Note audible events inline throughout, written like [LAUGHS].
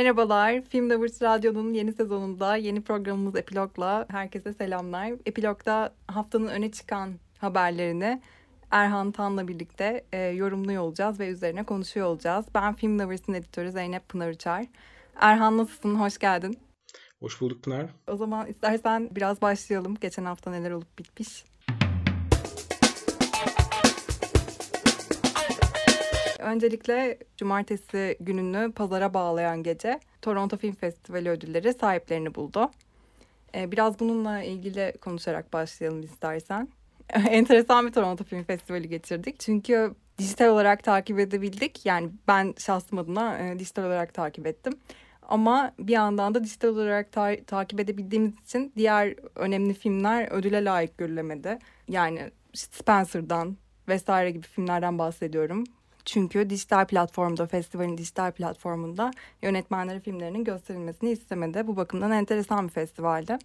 Merhabalar, Film Lovers Radyo'nun yeni sezonunda yeni programımız Epilog'la herkese selamlar. Epilog'da haftanın öne çıkan haberlerini Erhan Tan'la birlikte e, yorumluyor olacağız ve üzerine konuşuyor olacağız. Ben Film Lovers'ın editörü Zeynep Pınar Uçar. Erhan nasılsın? Hoş geldin. Hoş bulduk Pınar. O zaman istersen biraz başlayalım. Geçen hafta neler olup bitmiş. Öncelikle cumartesi gününü pazara bağlayan gece Toronto Film Festivali ödülleri sahiplerini buldu. Ee, biraz bununla ilgili konuşarak başlayalım istersen. [LAUGHS] Enteresan bir Toronto Film Festivali geçirdik. Çünkü dijital olarak takip edebildik. Yani ben şahsım adına e, dijital olarak takip ettim. Ama bir yandan da dijital olarak ta- takip edebildiğimiz için diğer önemli filmler ödüle layık görülemedi. Yani Spencer'dan vesaire gibi filmlerden bahsediyorum. Çünkü dijital platformda, festivalin dijital platformunda yönetmenleri filmlerinin gösterilmesini istemedi. Bu bakımdan enteresan bir festivaldi.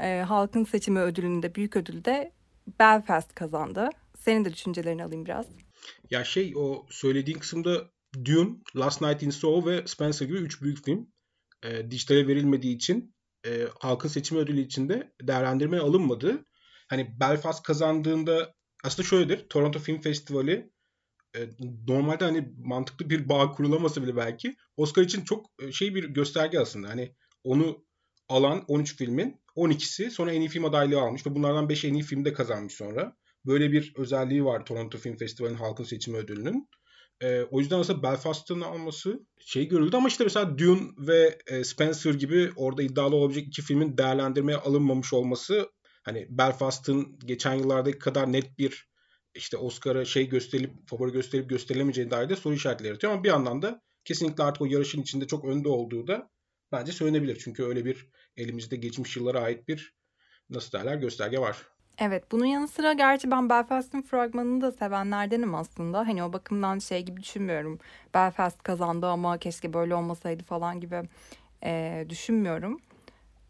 E, halkın seçimi ödülünde, büyük ödülde Belfast kazandı. Senin de düşüncelerini alayım biraz. Ya şey o söylediğin kısımda Dune, Last Night in Soho ve Spencer gibi üç büyük film e, dijitale verilmediği için e, halkın seçimi ödülü içinde değerlendirmeye alınmadı. Hani Belfast kazandığında aslında şöyledir. Toronto Film Festivali e, normalde hani mantıklı bir bağ kurulaması bile belki Oscar için çok e, şey bir gösterge aslında. Hani onu alan 13 filmin 12'si sonra en iyi film adaylığı almış ve bunlardan 5 en iyi filmde kazanmış sonra. Böyle bir özelliği var Toronto Film Festivali'nin halkın seçimi ödülünün. E, o yüzden aslında Belfast'ın alması şey görüldü ama işte mesela Dune ve e, Spencer gibi orada iddialı olabilecek iki filmin değerlendirmeye alınmamış olması hani Belfast'ın geçen yıllardaki kadar net bir işte Oscar'a şey gösterilip favori gösterip gösterilemeyeceğine dair de soru işaretleri yaratıyor ama bir yandan da kesinlikle artık o yarışın içinde çok önde olduğu da bence söylenebilir. Çünkü öyle bir elimizde geçmiş yıllara ait bir nasıl derler gösterge var. Evet bunun yanı sıra gerçi ben Belfast'ın fragmanını da sevenlerdenim aslında. Hani o bakımdan şey gibi düşünmüyorum. Belfast kazandı ama keşke böyle olmasaydı falan gibi e, düşünmüyorum.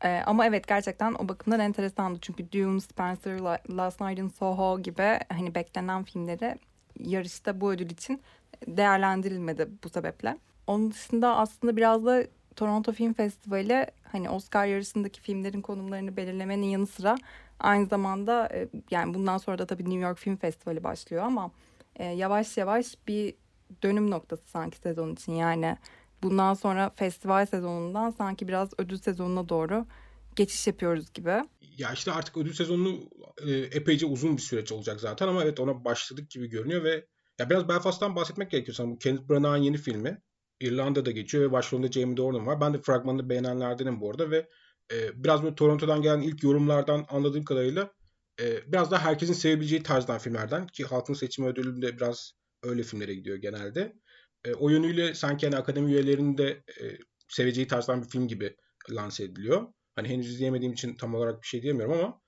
E, ama evet gerçekten o bakımdan enteresandı. Çünkü Dune, Spencer, Last Night in Soho gibi hani beklenen filmleri yarışta bu ödül için değerlendirilmedi bu sebeple. Onun dışında aslında biraz da Toronto Film Festivali hani Oscar yarışındaki filmlerin konumlarını belirlemenin yanı sıra aynı zamanda e, yani bundan sonra da tabii New York Film Festivali başlıyor ama e, yavaş yavaş bir dönüm noktası sanki sezon için yani bundan sonra festival sezonundan sanki biraz ödül sezonuna doğru geçiş yapıyoruz gibi. Ya işte artık ödül sezonu e, epeyce uzun bir süreç olacak zaten ama evet ona başladık gibi görünüyor ve ya biraz Belfast'tan bahsetmek gerekiyor sanırım. Bu Kenneth Branagh'ın yeni filmi. İrlanda'da geçiyor ve başrolünde Jamie Dornan var. Ben de fragmanını beğenenlerdenim bu arada ve e, biraz böyle Toronto'dan gelen ilk yorumlardan anladığım kadarıyla e, biraz da herkesin sevebileceği tarzdan filmlerden ki halkın seçimi ödülünde biraz öyle filmlere gidiyor genelde. E, o yönüyle sanki hani akademi üyelerinin de e, seveceği tarzdan bir film gibi lanse ediliyor. Hani henüz izleyemediğim için tam olarak bir şey diyemiyorum ama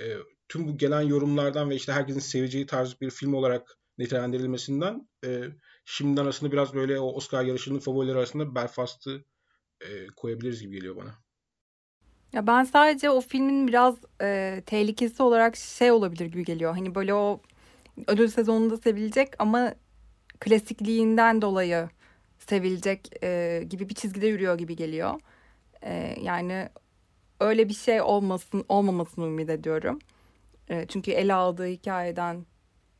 e, tüm bu gelen yorumlardan ve işte herkesin seveceği tarz bir film olarak nitelendirilmesinden e, şimdiden aslında biraz böyle o Oscar yarışının favorileri arasında Belfast'ı e, koyabiliriz gibi geliyor bana. Ya ben sadece o filmin biraz e, tehlikesi olarak şey olabilir gibi geliyor. Hani böyle o ödül sezonunda sevilecek ama klasikliğinden dolayı sevilecek e, gibi bir çizgide yürüyor gibi geliyor. E, yani öyle bir şey olmasın olmamasını ümit ediyorum. E, çünkü ele aldığı hikayeden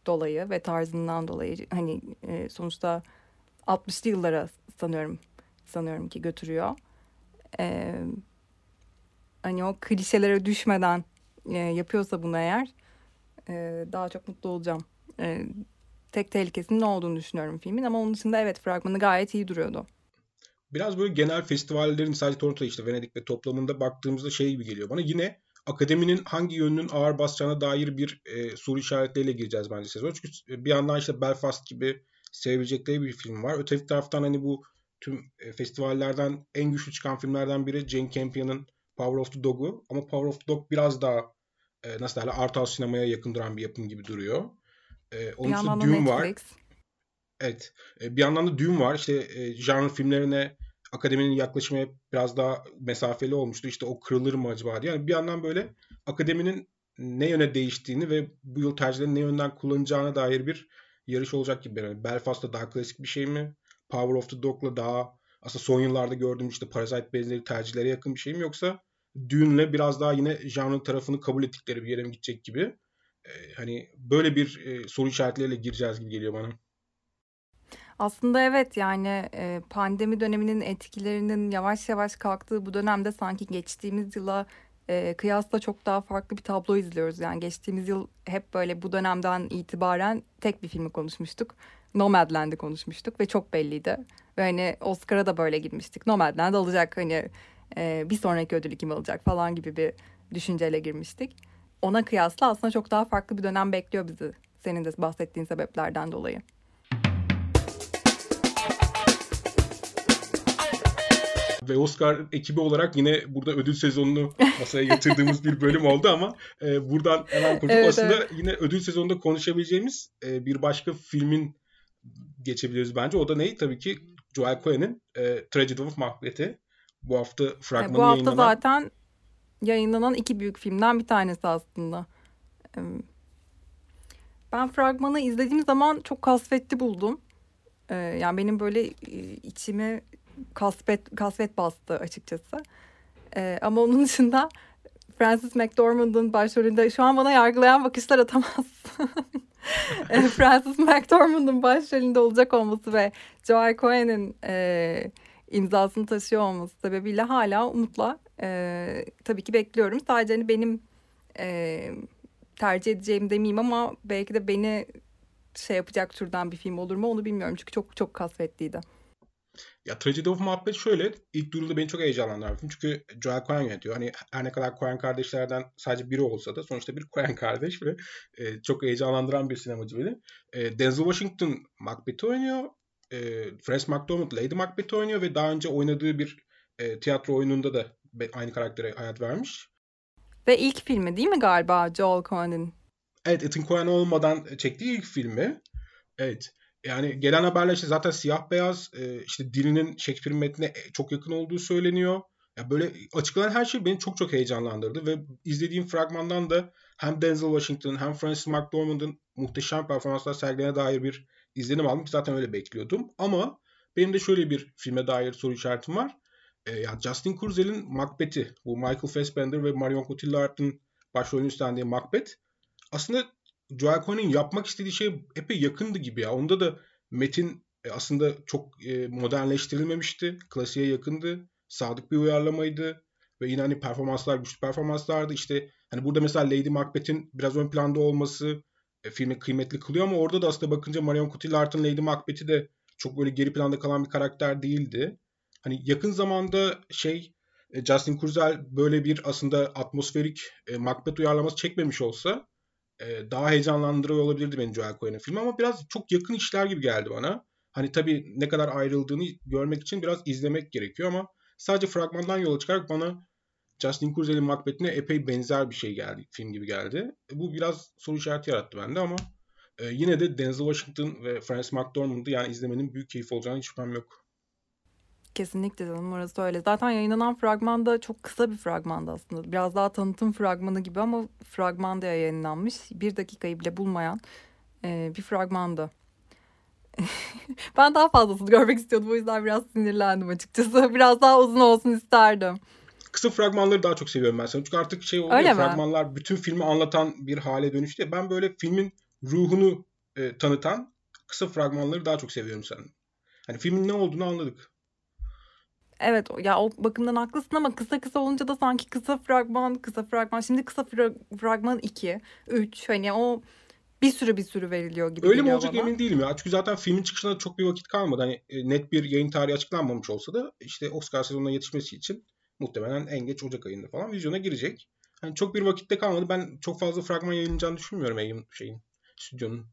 dolayı ve tarzından dolayı hani e, sonuçta 60'lı yıllara sanıyorum sanıyorum ki götürüyor. E, hani o klişelere düşmeden e, yapıyorsa bunu eğer e, daha çok mutlu olacağım. E, tek tehlikesinin ne olduğunu düşünüyorum filmin ama onun dışında evet fragmanı gayet iyi duruyordu. Biraz böyle genel festivallerin sadece Toronto işte Venedik ve toplamında baktığımızda şey gibi geliyor bana. Yine akademinin hangi yönünün ağır basacağına dair bir e, soru işaretleriyle gireceğiz bence sezon. Çünkü bir yandan işte Belfast gibi sevebilecekleri bir film var. Öteki taraftan hani bu tüm e, festivallerden en güçlü çıkan filmlerden biri Jane Campion'ın Power of the Dog'u. Ama Power of the Dog biraz daha e, nasıl derler art house sinemaya yakın duran bir yapım gibi duruyor. E, onun yandan Dune Netflix. var. Evet. E, bir yandan da Dune var. İşte e, genre filmlerine akademinin yaklaşımı biraz daha mesafeli olmuştu. İşte o kırılır mı acaba diye. Yani bir yandan böyle akademinin ne yöne değiştiğini ve bu yıl tercihlerini ne yönden kullanacağına dair bir yarış olacak gibi. Yani Belfast'ta daha klasik bir şey mi? Power of the Dog'la daha aslında son yıllarda gördüğüm işte Parasite benzeri tercihlere yakın bir şey mi yoksa Dune'le biraz daha yine janrın tarafını kabul ettikleri bir yere mi gidecek gibi. E, hani böyle bir e, soru işaretleriyle gireceğiz gibi geliyor bana. Aslında evet yani e, pandemi döneminin etkilerinin yavaş yavaş kalktığı bu dönemde sanki geçtiğimiz yıla e, kıyasla çok daha farklı bir tablo izliyoruz. Yani geçtiğimiz yıl hep böyle bu dönemden itibaren tek bir filmi konuşmuştuk. Nomadland'ı konuşmuştuk ve çok belliydi. Ve hani Oscar'a da böyle girmiştik. Nomadland alacak hani e, bir sonraki ödülü kim alacak falan gibi bir düşünceyle girmiştik. Ona kıyasla aslında çok daha farklı bir dönem bekliyor bizi. Senin de bahsettiğin sebeplerden dolayı. ve Oscar ekibi olarak yine burada ödül sezonunu masaya yatırdığımız bir bölüm oldu ama e, buradan hemen konuşup evet, aslında evet. yine ödül sezonunda konuşabileceğimiz e, bir başka filmin geçebiliriz bence. O da ne? Tabii ki Joel Coen'in e, Tragedy of Macbeth'i. Bu hafta fragmanı Bu hafta yayınlanan... zaten yayınlanan iki büyük filmden bir tanesi aslında. Ben fragmanı izlediğim zaman çok kasvetli buldum. Yani benim böyle içimi kasvet, kasvet bastı açıkçası. Ama onun dışında Francis McDormand'ın başrolünde şu an bana yargılayan bakışlar atamazsın. [LAUGHS] Francis McDormand'ın başrolünde olacak olması ve Joel Coen'in e, imzasını taşıyor olması sebebiyle hala umutla e, tabii ki bekliyorum. Sadece hani benim e, tercih edeceğim demeyeyim ama belki de beni şey yapacak türden bir film olur mu onu bilmiyorum. Çünkü çok çok kasvetliydi. Ya Tragedy of Macbeth şöyle. ilk duyurulda beni çok heyecanlandıran. Çünkü Joel Coen yönetiyor. Hani her ne kadar Coen kardeşlerden sadece biri olsa da sonuçta bir Coen kardeş ve e, çok heyecanlandıran bir sinemacı beni. E, Denzel Washington Macbeth'i oynuyor. E, Frances McDormand Lady Macbeth'i oynuyor ve daha önce oynadığı bir e, tiyatro oyununda da aynı karaktere hayat vermiş. Ve ilk filmi değil mi galiba Joel Coen'in? Evet Ethan Coen olmadan çektiği ilk filmi. Evet. Yani gelen haberler işte zaten siyah beyaz e, işte dilinin Shakespeare metnine çok yakın olduğu söyleniyor. Ya böyle açıklanan her şey beni çok çok heyecanlandırdı ve izlediğim fragmandan da hem Denzel Washington hem Francis McDormand'ın muhteşem performanslar sergilerine dair bir izlenim aldım ki zaten öyle bekliyordum. Ama benim de şöyle bir filme dair soru işaretim var. E, Justin Kurzel'in Macbeth'i, bu Michael Fassbender ve Marion Cotillard'ın başrolünü üstlendiği Macbeth aslında Joel Coen'in yapmak istediği şey epey yakındı gibi ya. Onda da metin e, aslında çok e, modernleştirilmemişti. Klasiğe yakındı. Sadık bir uyarlamaydı. Ve yine hani performanslar güçlü performanslardı. İşte hani burada mesela Lady Macbeth'in biraz ön planda olması e, filmi kıymetli kılıyor ama orada da aslında bakınca Marion Cotillard'ın Lady Macbeth'i de çok böyle geri planda kalan bir karakter değildi. Hani yakın zamanda şey Justin Kurzel böyle bir aslında atmosferik Macbeth uyarlaması çekmemiş olsa daha heyecanlandırıyor olabilirdi beni Joel Coen'in filmi ama biraz çok yakın işler gibi geldi bana. Hani tabii ne kadar ayrıldığını görmek için biraz izlemek gerekiyor ama sadece fragmandan yola çıkarak bana Justin Kurzel'in Macbeth'ine epey benzer bir şey geldi, film gibi geldi. Bu biraz soru işareti yarattı bende ama e, yine de Denzel Washington ve Frances McDormand'ı yani izlemenin büyük keyif olacağını hiç şüphem yok. Kesinlikle canım orası öyle. Zaten yayınlanan fragman da çok kısa bir fragmandı aslında. Biraz daha tanıtım fragmanı gibi ama fragman da yayınlanmış. Bir dakikayı bile bulmayan e, bir fragmandı. [LAUGHS] ben daha fazlasını görmek istiyordum. O yüzden biraz sinirlendim açıkçası. [LAUGHS] Biraz daha uzun olsun isterdim. Kısa fragmanları daha çok seviyorum ben sana. Çünkü artık şey oluyor Öyle fragmanlar bütün filmi anlatan bir hale dönüştü. Ben böyle filmin ruhunu e, tanıtan kısa fragmanları daha çok seviyorum sen. Hani filmin ne olduğunu anladık. Evet ya o bakımdan haklısın ama kısa kısa olunca da sanki kısa fragman kısa fragman şimdi kısa fra- fragman 2 3 hani o bir sürü bir sürü veriliyor gibi Öyle mi olacak bana. emin değilim ya. Çünkü zaten filmin çıkışına çok bir vakit kalmadı. Hani e, net bir yayın tarihi açıklanmamış olsa da işte Oscar sezonuna yetişmesi için muhtemelen en geç Ocak ayında falan vizyona girecek. Hani çok bir vakitte kalmadı. Ben çok fazla fragman yayınlanacağını düşünmüyorum yayın şeyin stüdyonun.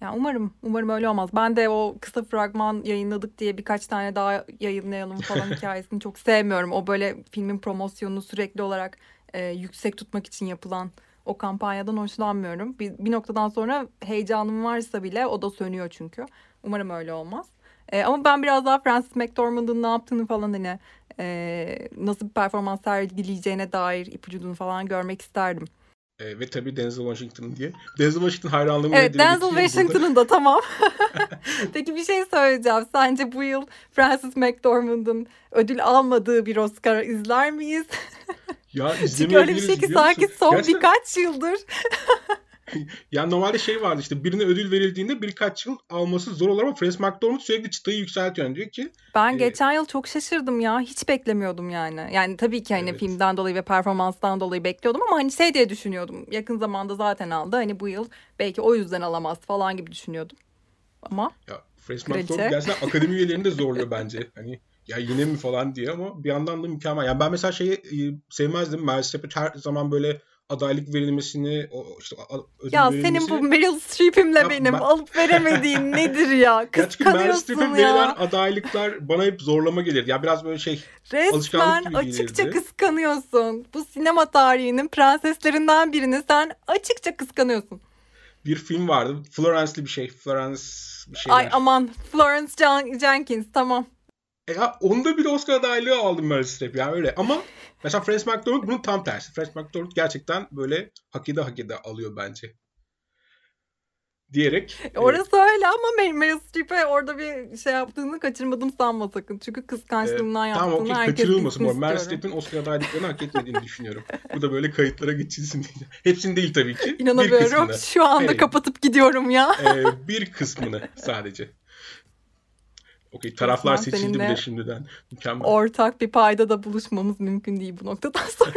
Ya umarım, umarım öyle olmaz. Ben de o kısa fragman yayınladık diye birkaç tane daha yayınlayalım falan [LAUGHS] hikayesini çok sevmiyorum. O böyle filmin promosyonunu sürekli olarak e, yüksek tutmak için yapılan o kampanyadan hoşlanmıyorum. Bir, bir noktadan sonra heyecanım varsa bile o da sönüyor çünkü. Umarım öyle olmaz. E, ama ben biraz daha Francis McDormand'ın ne yaptığını falan hani e, nasıl bir performans sergileyeceğine dair ipucunu falan görmek isterdim. E, ve tabii Denzel Washington diye. Denzel Washington hayranlığımı Evet Denzel Washington'ın da tamam. [LAUGHS] [LAUGHS] Peki bir şey söyleyeceğim. Sence bu yıl Francis McDormand'ın ödül almadığı bir Oscar izler miyiz? Ya [LAUGHS] Çünkü öyle bir şey ki sanki son Gerçekten... birkaç yıldır. [LAUGHS] yani normalde şey vardı işte birine ödül verildiğinde birkaç yıl alması zor olur ama Francis McDormand sürekli çıtayı yükseltiyor. Diyor ki ben e, geçen yıl çok şaşırdım ya. Hiç beklemiyordum yani. Yani tabii ki hani evet. filmden dolayı ve performanstan dolayı bekliyordum ama hani şey diye düşünüyordum. Yakın zamanda zaten aldı. Hani bu yıl belki o yüzden alamaz falan gibi düşünüyordum. Ama ya Francis McDormand gerçekten [LAUGHS] akademi üyelerini de zorluyor bence. Hani ya yine mi falan diye ama bir yandan da mükemmel. Yani ben mesela şeyi e, sevmezdim. Meryl Streep'e her zaman böyle adaylık verilmesini o işte ödül Ya verilmesini... senin bu Meryl Streep'imle benim ben... alıp veremediğin [LAUGHS] nedir ya? Kıskanıyorsun Meryl Streep'e verilen adaylıklar bana hep zorlama gelir. Ya biraz böyle şey Resmen açıkça gelirdi. kıskanıyorsun. Bu sinema tarihinin prenseslerinden birini sen açıkça kıskanıyorsun. Bir film vardı. Florence'li bir şey. Florence bir şey. Ay aman Florence Jenkins tamam. E ya onda bir Oscar adaylığı aldım Meryl Streep yani öyle. Ama mesela Frances McDormand bunun tam tersi. Frances McDormand gerçekten böyle hak ede hak ede alıyor bence. Diyerek. E, orası evet. öyle ama Meryl Streep'e orada bir şey yaptığını kaçırmadım sanma sakın. Çünkü kıskançlığından e, yaptığını tamam, okay, herkes kaçırılmasın bu. Meryl Streep'in Oscar adaylıklarını hak etmediğini düşünüyorum. bu da böyle kayıtlara geçilsin diye. Hepsini değil tabii ki. İnanamıyorum. Şu anda Hayır. kapatıp gidiyorum ya. e, bir kısmını sadece. Okey taraflar Osman, seçildi bile şimdiden. Mükemmel. Ortak bir payda da buluşmamız mümkün değil bu noktadan [LAUGHS] sonra.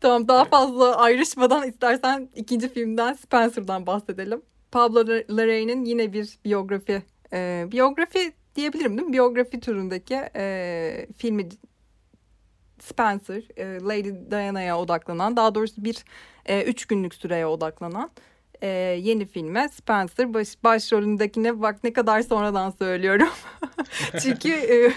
tamam daha fazla ayrışmadan istersen ikinci filmden Spencer'dan bahsedelim. Pablo Larraín'in yine bir biyografi. E, biyografi diyebilirim değil mi? Biyografi türündeki e, filmi Spencer, e, Lady Diana'ya odaklanan, daha doğrusu bir e, üç günlük süreye odaklanan e, yeni filme Spencer baş, başrolündekine bak ne kadar sonradan söylüyorum. [LAUGHS] Çünkü [LAUGHS]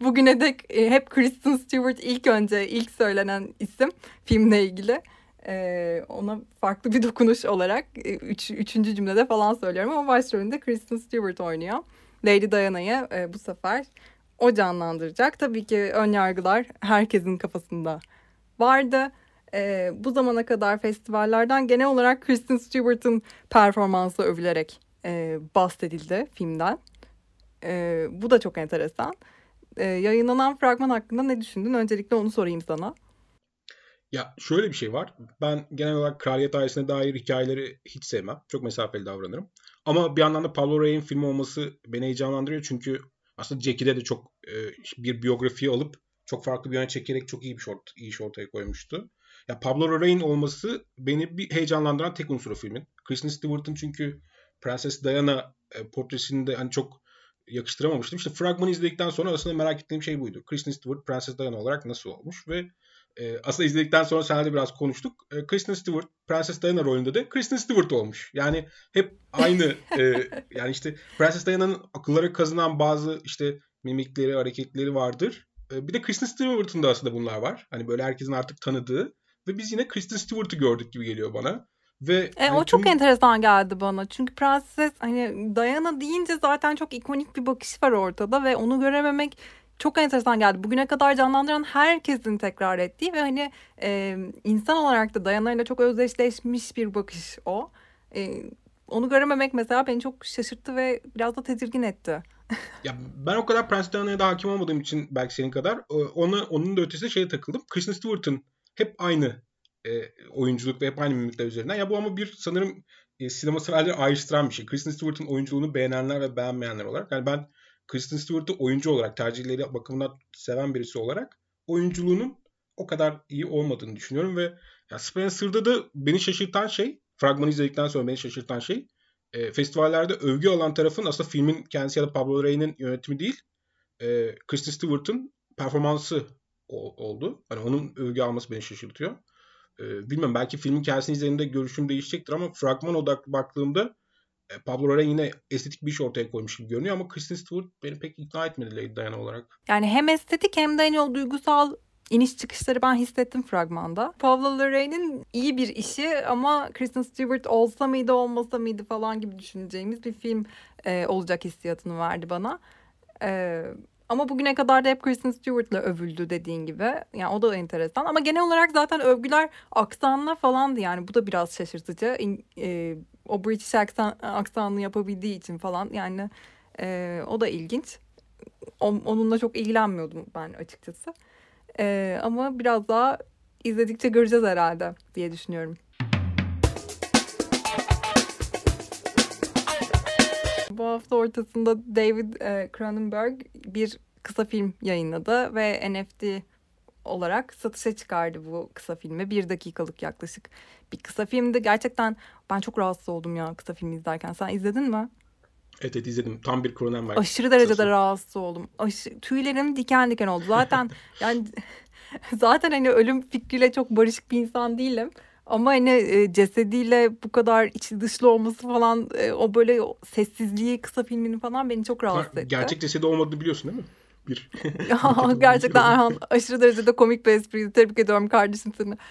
bugüne dek hep Kristen Stewart ilk önce ilk söylenen isim filmle ilgili. E, ona farklı bir dokunuş olarak üç, üçüncü cümlede falan söylüyorum ama başrolünde Kristen Stewart oynuyor. Lady Diana'yı e, bu sefer o canlandıracak. Tabii ki ön yargılar herkesin kafasında vardı. Ee, bu zamana kadar festivallerden genel olarak Kristen Stewart'ın performansı övülerek e, bahsedildi filmden. E, bu da çok enteresan. E, yayınlanan fragman hakkında ne düşündün? Öncelikle onu sorayım sana. Ya şöyle bir şey var. Ben genel olarak kraliyet ailesine dair hikayeleri hiç sevmem. Çok mesafeli davranırım. Ama bir yandan da Pablo Rey'in filmi olması beni heyecanlandırıyor. Çünkü aslında Jackie'de de çok e, bir biyografiyi alıp çok farklı bir yöne çekerek çok iyi bir short, iyi iş ortaya koymuştu. Ya Pablo Larraín olması beni bir heyecanlandıran tek unsur o filmin. Kristen Stewart'ın çünkü Prenses Diana e, portresini de hani çok yakıştıramamıştım. İşte fragmanı izledikten sonra aslında merak ettiğim şey buydu. Kristen Stewart Prenses Diana olarak nasıl olmuş ve e, aslında izledikten sonra seninle biraz konuştuk. E, Kristen Stewart Prenses Diana rolünde de Kristen Stewart olmuş. Yani hep aynı e, [LAUGHS] yani işte Prenses Diana'nın akıllara kazınan bazı işte mimikleri, hareketleri vardır. E, bir de Kristen Stewart'ın da aslında bunlar var. Hani böyle herkesin artık tanıdığı ve biz yine Kristen Stewart'ı gördük gibi geliyor bana. Ve e, hani o çok tüm... enteresan geldi bana. Çünkü prenses hani Diana deyince zaten çok ikonik bir bakış var ortada ve onu görememek çok enteresan geldi. Bugüne kadar canlandıran herkesin tekrar ettiği ve hani e, insan olarak da ile çok özdeşleşmiş bir bakış o. E, onu görememek mesela beni çok şaşırttı ve biraz da tedirgin etti. [LAUGHS] ya ben o kadar Prenses Diana'ya da hakim olmadığım için belki senin kadar ona, onun da ötesinde şeye takıldım. Kristen Stewart'ın hep aynı e, oyunculuk ve hep aynı mimikler üzerinden. Ya bu ama bir sanırım e, sinema severleri ayrıştıran bir şey. Kristen Stewart'ın oyunculuğunu beğenenler ve beğenmeyenler olarak. Yani ben Kristen Stewart'ı oyuncu olarak, tercihleri bakımından seven birisi olarak oyunculuğunun o kadar iyi olmadığını düşünüyorum ve ya Spencer'da da beni şaşırtan şey, fragmanı izledikten sonra beni şaşırtan şey, e, festivallerde övgü alan tarafın aslında filmin kendisi ya da Pablo Rey'nin yönetimi değil, e, Kristen Stewart'ın performansı oldu. Hani onun övgü alması beni şaşırtıyor. Ee, bilmem belki filmin hikayesini izlediğimde görüşüm değişecektir ama fragman odaklı baktığımda e, Pablo Larraín yine estetik bir iş ortaya koymuş gibi görünüyor ama Kristen Stewart beni pek ikna etmedi Lady Diana olarak. Yani hem estetik hem de hani o duygusal iniş çıkışları ben hissettim fragmanda. Pablo Larraín'in iyi bir işi ama Kristen Stewart olsa mıydı olmasa mıydı falan gibi düşüneceğimiz bir film e, olacak hissiyatını verdi bana. E, Ama bugüne kadar da hep Kristen Stewart'la övüldü dediğin gibi. Yani o da enteresan. Ama genel olarak zaten övgüler aksanla falandı yani. Bu da biraz şaşırtıcı. e, o British aksan, aksanını yapabildiği için falan. Yani e, o da ilginç. Onunla çok ilgilenmiyordum ben açıkçası. E, ama biraz daha izledikçe göreceğiz herhalde diye düşünüyorum. Hafta ortasında David e, Cronenberg bir kısa film yayınladı ve NFT olarak satışa çıkardı bu kısa filmi. Bir dakikalık yaklaşık bir kısa filmdi. Gerçekten ben çok rahatsız oldum ya kısa filmi izlerken. Sen izledin mi? Evet, evet izledim. Tam bir Cronenberg. Aşırı derecede kısası. rahatsız oldum. Aşı, tüylerim diken diken oldu. Zaten [LAUGHS] yani [LAUGHS] zaten hani ölüm fikriyle çok barışık bir insan değilim. Ama hani e, cesediyle bu kadar içi dışlı olması falan e, o böyle sessizliği kısa filmini falan beni çok rahatsız etti. Gerçek cesedi olmadığını biliyorsun değil mi? Bir. [LAUGHS] [LAUGHS] gerçekten Erhan aşırı derecede komik bir espriydi. Tebrik ediyorum kardeşim seni. [LAUGHS]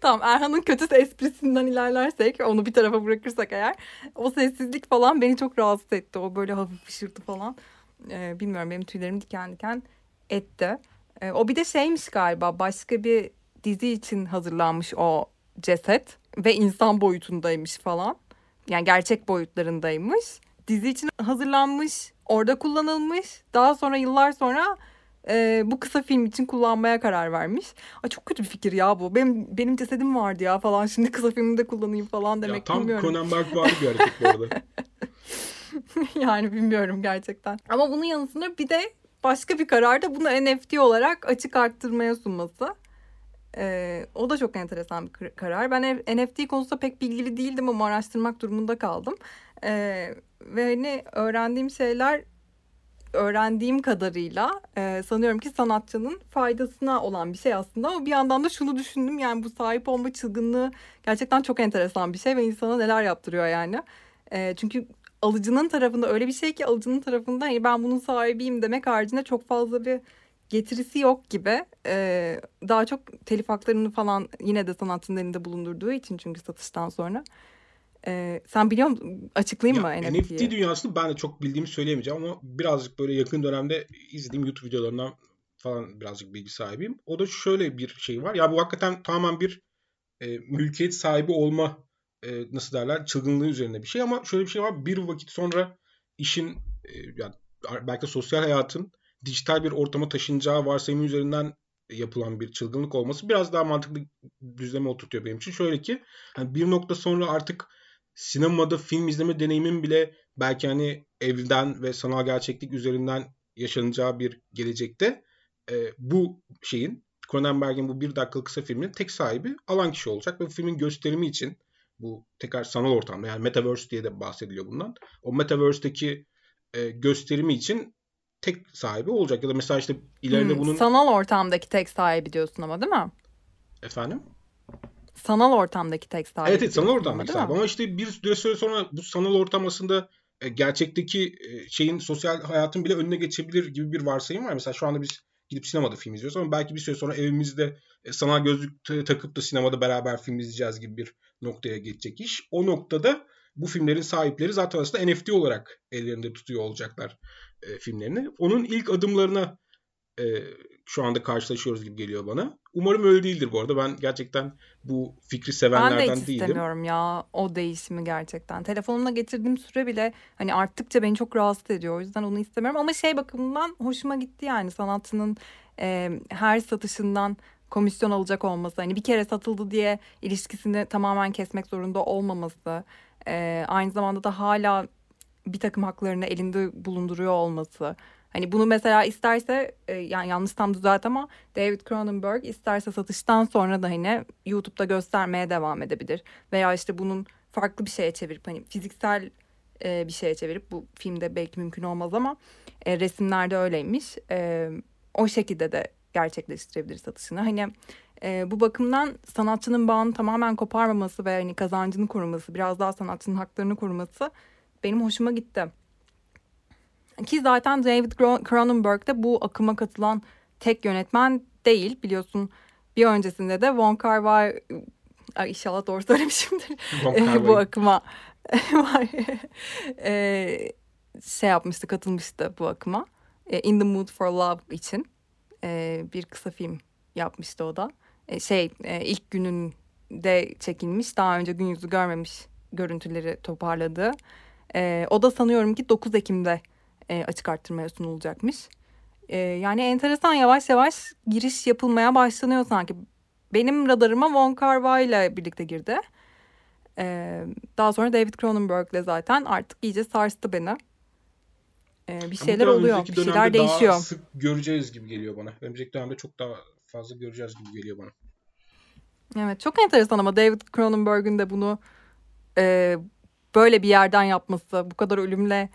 tamam Erhan'ın kötü esprisinden ilerlersek onu bir tarafa bırakırsak eğer o sessizlik falan beni çok rahatsız etti. O böyle hafif fışırtı falan. Ee, bilmiyorum benim tüylerim diken diken etti. Ee, o bir de şeymiş galiba başka bir dizi için hazırlanmış o ceset ve insan boyutundaymış falan. Yani gerçek boyutlarındaymış. Dizi için hazırlanmış, orada kullanılmış. Daha sonra yıllar sonra e, bu kısa film için kullanmaya karar vermiş. Ay çok kötü bir fikir ya bu. Benim benim cesedim vardı ya falan. Şimdi kısa filmde kullanayım falan demek ya, tam bilmiyorum. Tam var bir hareket bu arada. [LAUGHS] yani bilmiyorum gerçekten. Ama bunun yanısında bir de başka bir karar da bunu NFT olarak açık arttırmaya sunması. Ee, o da çok enteresan bir karar. Ben NFT konusunda pek bilgili değildim ama araştırmak durumunda kaldım. Ee, ve hani öğrendiğim şeyler öğrendiğim kadarıyla e, sanıyorum ki sanatçının faydasına olan bir şey aslında ama bir yandan da şunu düşündüm yani bu sahip olma çılgınlığı gerçekten çok enteresan bir şey ve insana neler yaptırıyor yani. E, çünkü alıcının tarafında öyle bir şey ki alıcının tarafında hani ben bunun sahibiyim demek haricinde çok fazla bir getirisi yok gibi. Ee, daha çok telif haklarını falan yine de sanatçının elinde bulundurduğu için çünkü satıştan sonra. Ee, sen biliyor musun? Açıklayayım ya, mı NFT'yi? NFT dünyasını ben de çok bildiğimi söyleyemeyeceğim ama birazcık böyle yakın dönemde izlediğim YouTube videolarından falan birazcık bilgi sahibiyim. O da şöyle bir şey var. Ya bu hakikaten tamamen bir e, mülkiyet sahibi olma e, nasıl derler çılgınlığı üzerine bir şey ama şöyle bir şey var. Bir vakit sonra işin e, yani belki sosyal hayatın dijital bir ortama taşınacağı varsayımı üzerinden yapılan bir çılgınlık olması biraz daha mantıklı düzleme oturtuyor benim için. Şöyle ki hani bir nokta sonra artık sinemada film izleme deneyimin bile belki hani evden ve sanal gerçeklik üzerinden yaşanacağı bir gelecekte e, bu şeyin Cronenberg'in bu bir dakikalık kısa filmin tek sahibi alan kişi olacak ve bu filmin gösterimi için bu tekrar sanal ortamda yani Metaverse diye de bahsediliyor bundan. O Metaverse'deki e, gösterimi için tek sahibi olacak. Ya da mesela işte ileride hmm, bunun... Sanal ortamdaki tek sahibi diyorsun ama değil mi? Efendim? Sanal ortamdaki tek sahibi. Evet, evet sanal ortamdaki sahibi. Ama işte bir süre sonra bu sanal ortam aslında e, gerçekteki e, şeyin sosyal hayatın bile önüne geçebilir gibi bir varsayım var. Mesela şu anda biz gidip sinemada film izliyoruz ama belki bir süre sonra evimizde e, sanal gözlük takıp da sinemada beraber film izleyeceğiz gibi bir noktaya geçecek iş. O noktada bu filmlerin sahipleri zaten aslında NFT olarak ellerinde tutuyor olacaklar e, filmlerini. Onun ilk adımlarına e, şu anda karşılaşıyoruz gibi geliyor bana. Umarım öyle değildir bu arada. Ben gerçekten bu fikri sevenlerden değilim. Ben de hiç değilim. istemiyorum ya o değişimi gerçekten. Telefonumla getirdiğim süre bile hani arttıkça beni çok rahatsız ediyor. O yüzden onu istemiyorum. Ama şey bakımından hoşuma gitti yani sanatçının e, her satışından komisyon alacak olması. Hani bir kere satıldı diye ilişkisini tamamen kesmek zorunda olmaması. E, aynı zamanda da hala bir takım haklarını elinde bulunduruyor olması. Hani bunu mesela isterse e, yani yanlış tam düzelt ama David Cronenberg isterse satıştan sonra da hani YouTube'da göstermeye devam edebilir. Veya işte bunun farklı bir şeye çevirip hani fiziksel e, bir şeye çevirip bu filmde belki mümkün olmaz ama e, resimlerde öyleymiş. E, o şekilde de gerçekleştirebilir satışını. Hani e, bu bakımdan sanatçının bağını tamamen koparmaması ve hani kazancını koruması, biraz daha sanatçının haklarını koruması benim hoşuma gitti. Ki zaten David Cronenberg de bu akıma katılan tek yönetmen değil. Biliyorsun bir öncesinde de Wong Kar Wai inşallah doğru söylemişimdir [LAUGHS] bu akıma [LAUGHS] var. e, şey yapmıştı, katılmıştı bu akıma. E, In the Mood for Love için e, bir kısa film yapmıştı o da. E, şey e, ilk gününde çekilmiş, daha önce gün yüzü görmemiş görüntüleri toparladı. E, o da sanıyorum ki 9 Ekim'de e, açık arttırmaya sunulacakmış. E, yani enteresan yavaş yavaş giriş yapılmaya başlanıyor sanki. Benim radarıma Wong Kar Wai ile birlikte girdi. E, daha sonra David Cronenberg'le zaten artık iyice sarstı beni. E, bir şeyler oluyor, bir şeyler değişiyor. Daha sık göreceğiz gibi geliyor bana. Önümüzdeki dönemde çok daha fazla göreceğiz gibi geliyor bana. Evet çok enteresan ama David Cronenberg'in de bunu e, böyle bir yerden yapması, bu kadar ölümle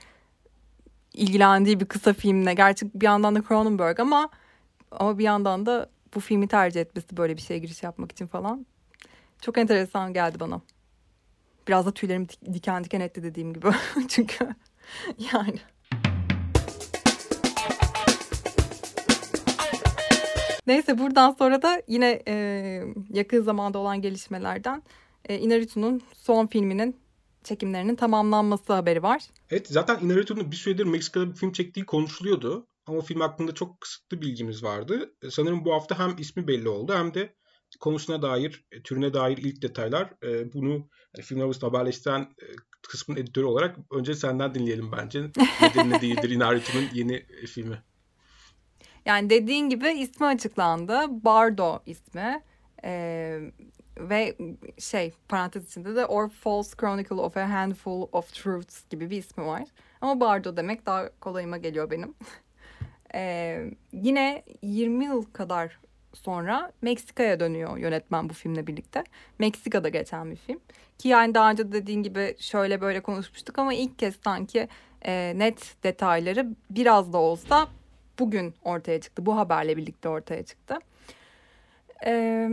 ilgilendiği bir kısa filmle. Gerçi bir yandan da Cronenberg ama ama bir yandan da bu filmi tercih etmesi böyle bir şeye giriş yapmak için falan. Çok enteresan geldi bana. Biraz da tüylerim diken diken etti dediğim gibi. [LAUGHS] Çünkü yani. Neyse buradan sonra da yine e, yakın zamanda olan gelişmelerden e, Inarritu'nun son filminin çekimlerinin tamamlanması haberi var. Evet zaten Inarritu'nun bir süredir Meksika'da bir film çektiği konuşuluyordu. Ama film hakkında çok kısıtlı bilgimiz vardı. E, sanırım bu hafta hem ismi belli oldu hem de konusuna dair, e, türüne dair ilk detaylar. E, bunu yani film arasında haberleştiren kısmın editörü olarak önce senden dinleyelim bence. Nedir ne [LAUGHS] değildir Inarritu'nun yeni filmi. Yani dediğin gibi ismi açıklandı. Bardo ismi. Ee, ve şey parantez içinde de Or False Chronicle of a Handful of Truths gibi bir ismi var. Ama Bardo demek daha kolayıma geliyor benim. [LAUGHS] ee, yine 20 yıl kadar sonra Meksika'ya dönüyor yönetmen bu filmle birlikte. Meksika'da geçen bir film. Ki yani daha önce dediğin gibi şöyle böyle konuşmuştuk ama ilk kez sanki e, net detayları biraz da olsa bugün ortaya çıktı. Bu haberle birlikte ortaya çıktı. Ee,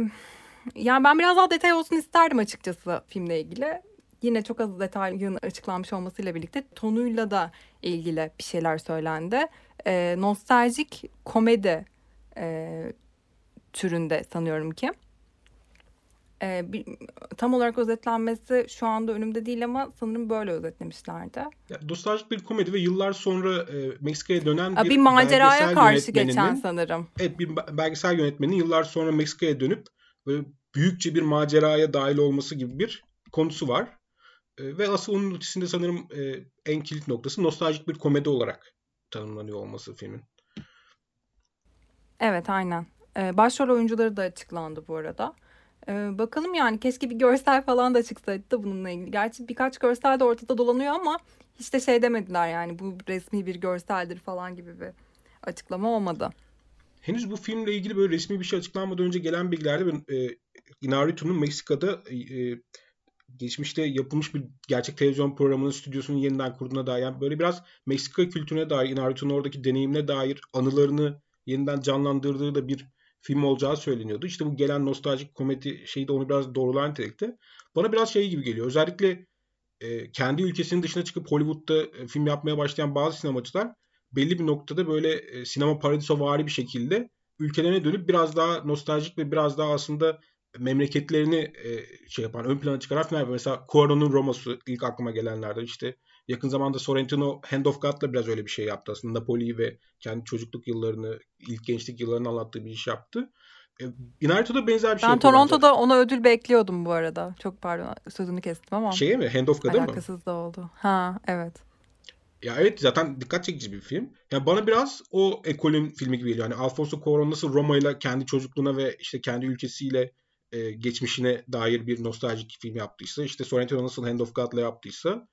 yani ben biraz daha detay olsun isterdim açıkçası filmle ilgili. Yine çok az detaylı açıklanmış olmasıyla birlikte tonuyla da ilgili bir şeyler söylendi. Ee, nostaljik komedi e, türünde sanıyorum ki. Ee, bir, tam olarak özetlenmesi şu anda önümde değil ama sanırım böyle özetlemişlerdi. Ya, nostaljik bir komedi ve yıllar sonra e, Meksika'ya dönen bir, bir maceraya karşı geçen sanırım. Evet bir belgesel yönetmenin yıllar sonra Meksika'ya dönüp böyle büyükçe bir maceraya dahil olması gibi bir konusu var. E, ve asıl onun ötesinde sanırım e, en kilit noktası nostaljik bir komedi olarak tanımlanıyor olması filmin. Evet aynen. Ee, başrol oyuncuları da açıklandı bu arada. Ee, bakalım yani keşke bir görsel falan da çıksaydı da bununla ilgili. Gerçi birkaç görsel de ortada dolanıyor ama hiç de şey demediler yani bu resmi bir görseldir falan gibi bir açıklama olmadı. Henüz bu filmle ilgili böyle resmi bir şey açıklanmadan önce gelen bilgilerde e, Inarritu'nun Meksika'da e, geçmişte yapılmış bir gerçek televizyon programının stüdyosunu yeniden kurduğuna dair yani böyle biraz Meksika kültürüne dair Inarritu'nun oradaki deneyimine dair anılarını yeniden canlandırdığı da bir film olacağı söyleniyordu. İşte bu gelen nostaljik komedi şeyi de onu biraz doğrulayan nitelikte. Bana biraz şey gibi geliyor. Özellikle e, kendi ülkesinin dışına çıkıp Hollywood'da e, film yapmaya başlayan bazı sinemacılar belli bir noktada böyle e, sinema paradisovari bir şekilde ülkelerine dönüp biraz daha nostaljik ve biraz daha aslında memleketlerini e, şey yapan, ön plana çıkaran filmler. Mesela Cuarón'un Roma'sı ilk aklıma gelenlerden işte yakın zamanda Sorrentino Hand of God'la biraz öyle bir şey yaptı aslında. Napoli'yi ve kendi çocukluk yıllarını, ilk gençlik yıllarını anlattığı bir iş yaptı. E, Inarritu'da benzer bir şey Ben Toronto'da bence. ona ödül bekliyordum bu arada. Çok pardon sözünü kestim ama. Şeye mi? Hand of God'a mı? Alakasız da oldu. Ha evet. Ya evet zaten dikkat çekici bir film. Ya bana biraz o ekolün filmi gibi geliyor. Yani Alfonso Cuarón nasıl Roma ile kendi çocukluğuna ve işte kendi ülkesiyle e, geçmişine dair bir nostaljik film yaptıysa, işte Sorrentino nasıl Hand of God'la yaptıysa,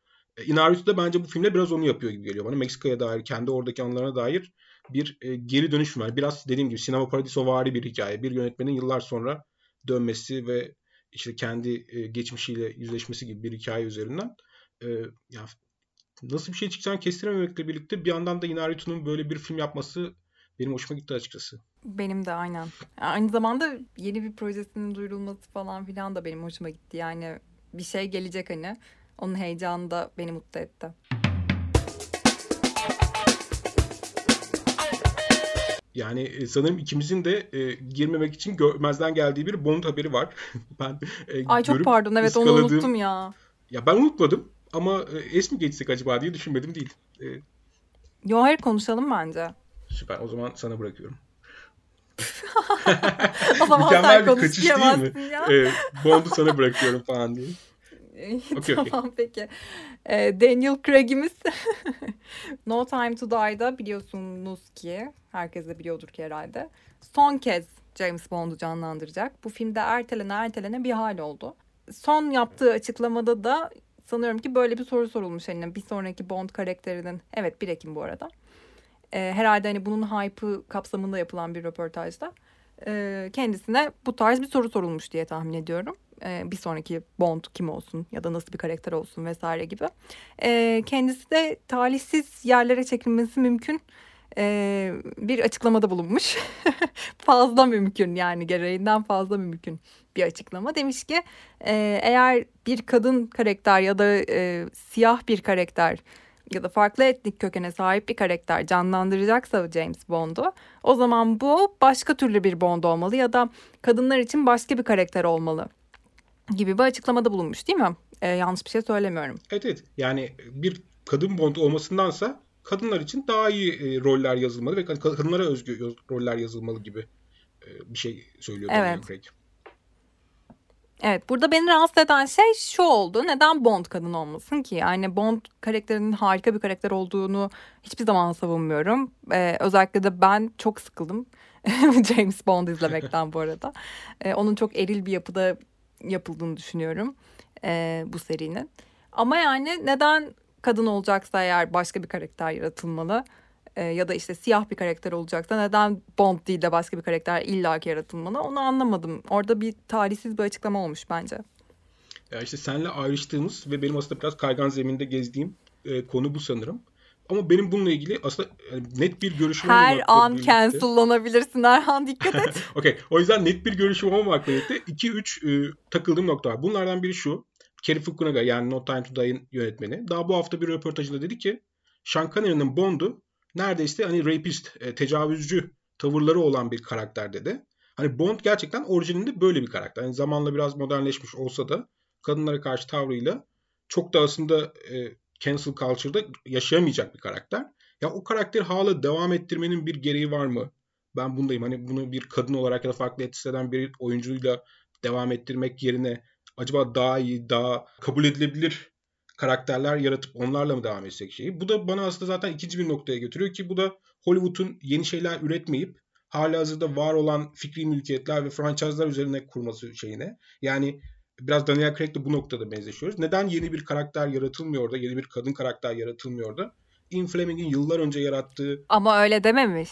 Inarritu da bence bu filmde biraz onu yapıyor gibi geliyor bana. Meksika'ya dair, kendi oradaki anılarına dair bir e, geri dönüş var. Biraz dediğim gibi sinema paradiso vari bir hikaye. Bir yönetmenin yıllar sonra dönmesi ve işte kendi e, geçmişiyle yüzleşmesi gibi bir hikaye üzerinden. E, yani nasıl bir şey çıkacağını kestirememekle birlikte bir yandan da Inarritu'nun böyle bir film yapması benim hoşuma gitti açıkçası. Benim de aynen. Aynı zamanda yeni bir projesinin duyurulması falan filan da benim hoşuma gitti. Yani bir şey gelecek hani. Onun heyecanı da beni mutlu etti. Yani e, sanırım ikimizin de e, girmemek için görmezden geldiği bir Bond haberi var. [LAUGHS] ben e, Ay çok pardon evet onu unuttum ya. Ya ben unutmadım ama e, es mi geçsek acaba diye düşünmedim değil. E, Yo hayır konuşalım bence. Süper. O zaman sana bırakıyorum. [LAUGHS] o zaman Mükemmel sen bir kaçış değil mi? ya. Ee, Bond'u sana bırakıyorum falan diye. [LAUGHS] Okey, tamam peki. Ee, Daniel Craig'imiz [LAUGHS] No Time to Die'da biliyorsunuz ki herkes de biliyordur ki herhalde. Son kez James Bond'u canlandıracak. Bu filmde ertelene ertelene bir hal oldu. Son yaptığı açıklamada da sanıyorum ki böyle bir soru sorulmuş hani bir sonraki Bond karakterinin evet 1 Ekim bu arada. Ee, herhalde hani bunun hype'ı kapsamında yapılan bir röportajda e, kendisine bu tarz bir soru sorulmuş diye tahmin ediyorum. E, bir sonraki Bond kim olsun ya da nasıl bir karakter olsun vesaire gibi. E, kendisi de talihsiz yerlere çekilmesi mümkün e, bir açıklamada bulunmuş. [LAUGHS] fazla mümkün yani gereğinden fazla mümkün bir açıklama. Demiş ki e, eğer bir kadın karakter ya da e, siyah bir karakter ya da farklı etnik kökene sahip bir karakter canlandıracaksa James Bond'u o zaman bu başka türlü bir Bond olmalı ya da kadınlar için başka bir karakter olmalı gibi bir açıklamada bulunmuş değil mi? Ee, yanlış bir şey söylemiyorum. Evet evet yani bir kadın Bond olmasındansa kadınlar için daha iyi e, roller yazılmalı ve kadınlara özgü roller yazılmalı gibi e, bir şey söylüyor evet. Craig. Evet burada beni rahatsız eden şey şu oldu. Neden Bond kadın olmasın ki? Yani Bond karakterinin harika bir karakter olduğunu hiçbir zaman savunmuyorum. Ee, özellikle de ben çok sıkıldım [LAUGHS] James Bond izlemekten bu arada. Ee, onun çok eril bir yapıda yapıldığını düşünüyorum e, bu serinin. Ama yani neden kadın olacaksa eğer başka bir karakter yaratılmalı? e, ya da işte siyah bir karakter olacaksa neden Bond değil de başka bir karakter illaki yaratılmalı onu anlamadım. Orada bir talihsiz bir açıklama olmuş bence. Ya işte senle ayrıştığımız ve benim aslında biraz kaygan zeminde gezdiğim e, konu bu sanırım. Ama benim bununla ilgili aslında yani net bir görüşüm Her an birlikte... cancellanabilirsin Erhan dikkat et. [LAUGHS] Okey. O yüzden net bir görüşüm olmamakla birlikte 2-3 e, takıldığım nokta var. Bunlardan biri şu. Kerry Fukunaga yani No Time to Die'in yönetmeni. Daha bu hafta bir röportajında dedi ki Sean Connery'nin Bond'u neredeyse hani rapist, e, tecavüzcü tavırları olan bir karakter dedi. Hani Bond gerçekten orijininde böyle bir karakter. Yani zamanla biraz modernleşmiş olsa da kadınlara karşı tavrıyla çok da aslında e, cancel culture'da yaşayamayacak bir karakter. Ya o karakteri hala devam ettirmenin bir gereği var mı? Ben bundayım. Hani bunu bir kadın olarak ya da farklı etkisi bir oyuncuyla devam ettirmek yerine acaba daha iyi, daha kabul edilebilir karakterler yaratıp onlarla mı devam etsek şeyi. Bu da bana aslında zaten ikinci bir noktaya götürüyor ki bu da Hollywood'un yeni şeyler üretmeyip hala hazırda var olan fikri mülkiyetler ve franchise'lar üzerine kurması şeyine. Yani biraz Daniel Craig'le bu noktada benzeşiyoruz. Neden yeni bir karakter yaratılmıyor da, yeni bir kadın karakter yaratılmıyor da? Ian Fleming'in yıllar önce yarattığı... Ama öyle dememiş.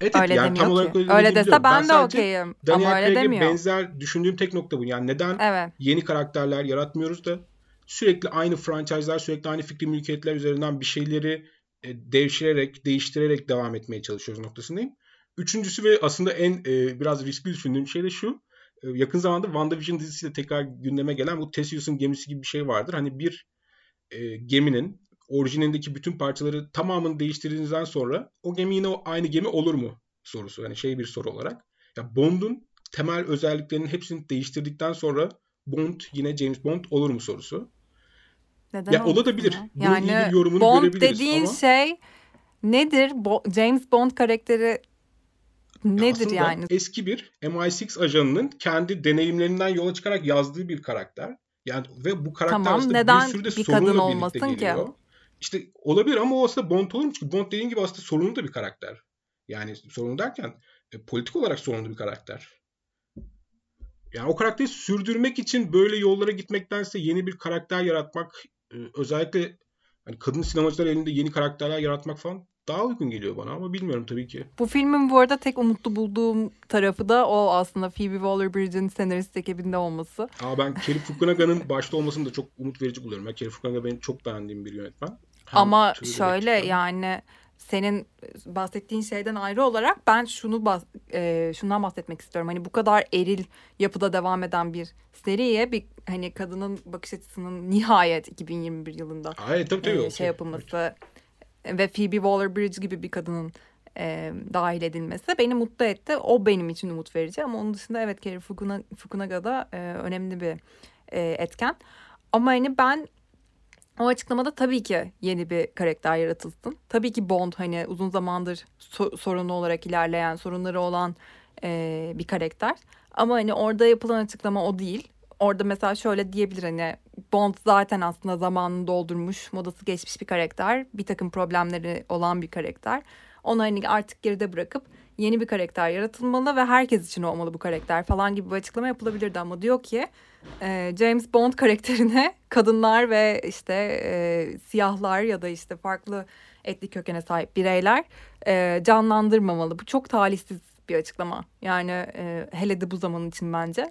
Evet, öyle yani tam olarak öyle, öyle dese ben, ben de okeyim. Ama öyle demiyor. benzer düşündüğüm tek nokta bu. Yani neden evet. yeni karakterler yaratmıyoruz da sürekli aynı franchise'lar, sürekli aynı fikri mülkiyetler üzerinden bir şeyleri e, devşirerek, değiştirerek devam etmeye çalışıyoruz noktasındayım. Üçüncüsü ve aslında en e, biraz riskli düşündüğüm şey de şu. E, yakın zamanda WandaVision dizisiyle tekrar gündeme gelen bu Theseus'un gemisi gibi bir şey vardır. Hani bir e, geminin orijinindeki bütün parçaları tamamını değiştirdiğinizden sonra o gemi yine aynı gemi olur mu sorusu. Yani şey bir soru olarak. Ya Bond'un temel özelliklerinin hepsini değiştirdikten sonra Bond yine James Bond olur mu sorusu. Neden ya olabilir. Ya? Yani bir yorumunu Bond dediğin ama... şey nedir? Bo- James Bond karakteri nedir ya yani? Eski bir MI6 ajanının kendi deneyimlerinden yola çıkarak yazdığı bir karakter. Yani ve bu karakter tamam, aslında neden bir sürü de bir kadın olmasın. Ki? İşte olabilir ama o aslında Bond olur mu? Çünkü Bond dediğin gibi aslında sorunlu da bir karakter. Yani sorunlu derken e, politik olarak sorunlu bir karakter. Yani o karakteri sürdürmek için böyle yollara gitmektense yeni bir karakter yaratmak e, özellikle hani kadın sinemacılar elinde yeni karakterler yaratmak falan daha uygun geliyor bana ama bilmiyorum tabii ki. Bu filmin bu arada tek umutlu bulduğum tarafı da o aslında Phoebe Waller-Bridge'in senarist ekibinde olması. Aa ben Kerry Fukunaga'nın [LAUGHS] başta olmasını da çok umut verici buluyorum. Ben Kerry Fukunaga benim çok beğendiğim bir yönetmen. Hem ama şöyle yani senin bahsettiğin şeyden ayrı olarak ben şunu bahs e, şundan bahsetmek istiyorum. Hani bu kadar eril yapıda devam eden bir seriye bir hani kadının bakış açısının nihayet 2021 yılında Hayır, tabii, tabii, e, şey yapılması evet. Ve Phoebe Waller-Bridge gibi bir kadının e, dahil edilmesi beni mutlu etti. O benim için umut verici ama onun dışında evet Kerry Fukunaga, da e, önemli bir e, etken. Ama hani ben O açıklamada tabii ki yeni bir karakter yaratılsın. Tabii ki Bond hani uzun zamandır so- sorunlu olarak ilerleyen, sorunları olan e, bir karakter. Ama hani orada yapılan açıklama o değil. Orada mesela şöyle diyebilir hani Bond zaten aslında zamanını doldurmuş, modası geçmiş bir karakter. Bir takım problemleri olan bir karakter. Onu hani artık geride bırakıp yeni bir karakter yaratılmalı ve herkes için olmalı bu karakter falan gibi bir açıklama yapılabilirdi ama diyor ki e, James Bond karakterine [LAUGHS] kadınlar ve işte e, siyahlar ya da işte farklı etnik kökene sahip bireyler e, canlandırmamalı. Bu çok talihsiz bir açıklama. Yani hele de bu zaman için bence.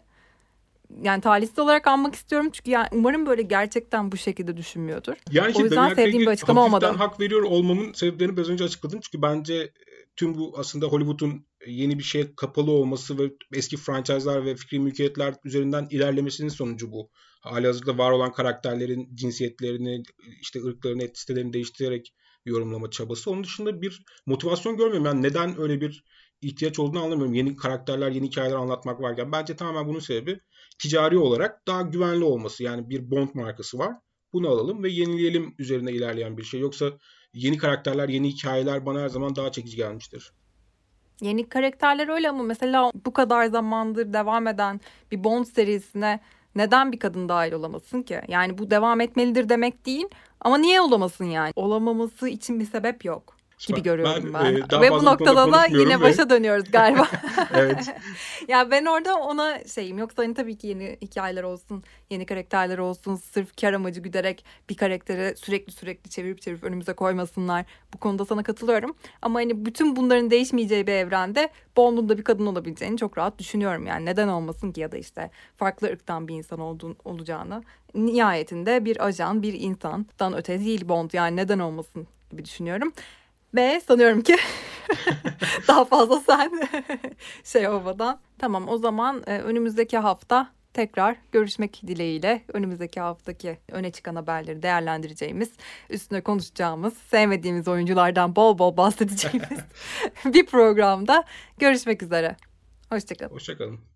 Yani talihsiz olarak anmak istiyorum çünkü yani umarım böyle gerçekten bu şekilde düşünmüyordur. Yani o yüzden sevdiğim bir açıklama olmadı. hak veriyor olmamın sebeplerini biraz önce açıkladım. Çünkü bence tüm bu aslında Hollywood'un yeni bir şeye kapalı olması ve eski franchise'lar ve fikri mülkiyetler üzerinden ilerlemesinin sonucu bu. Hali hazırda var olan karakterlerin cinsiyetlerini, işte ırklarını, etnisitelerini değiştirerek yorumlama çabası. Onun dışında bir motivasyon görmüyorum. Yani neden öyle bir ihtiyaç olduğunu anlamıyorum. Yeni karakterler, yeni hikayeler anlatmak varken. Bence tamamen bunun sebebi ticari olarak daha güvenli olması. Yani bir Bond markası var. Bunu alalım ve yenileyelim üzerine ilerleyen bir şey. Yoksa yeni karakterler, yeni hikayeler bana her zaman daha çekici gelmiştir. Yeni karakterler öyle ama mesela bu kadar zamandır devam eden bir Bond serisine neden bir kadın dahil olamasın ki? Yani bu devam etmelidir demek değil ama niye olamasın yani? Olamaması için bir sebep yok gibi görüyorum ben. ben. E, ve bu noktada da yine ve... başa dönüyoruz galiba. [LAUGHS] evet. ya ben orada ona şeyim yoksa hani tabii ki yeni hikayeler olsun, yeni karakterler olsun, sırf kar amacı güderek bir karakteri sürekli sürekli çevirip çevirip önümüze koymasınlar. Bu konuda sana katılıyorum. Ama hani bütün bunların değişmeyeceği bir evrende Bond'un da bir kadın olabileceğini çok rahat düşünüyorum. Yani neden olmasın ki ya da işte farklı ırktan bir insan olduğun, olacağını. Nihayetinde bir ajan, bir insandan öte değil Bond yani neden olmasın gibi düşünüyorum. Ve sanıyorum ki [LAUGHS] daha fazla sen [LAUGHS] şey olmadan. Tamam o zaman e, önümüzdeki hafta tekrar görüşmek dileğiyle önümüzdeki haftaki öne çıkan haberleri değerlendireceğimiz, üstüne konuşacağımız, sevmediğimiz oyunculardan bol bol bahsedeceğimiz [LAUGHS] bir programda görüşmek üzere. Hoşçakalın. Hoşçakalın.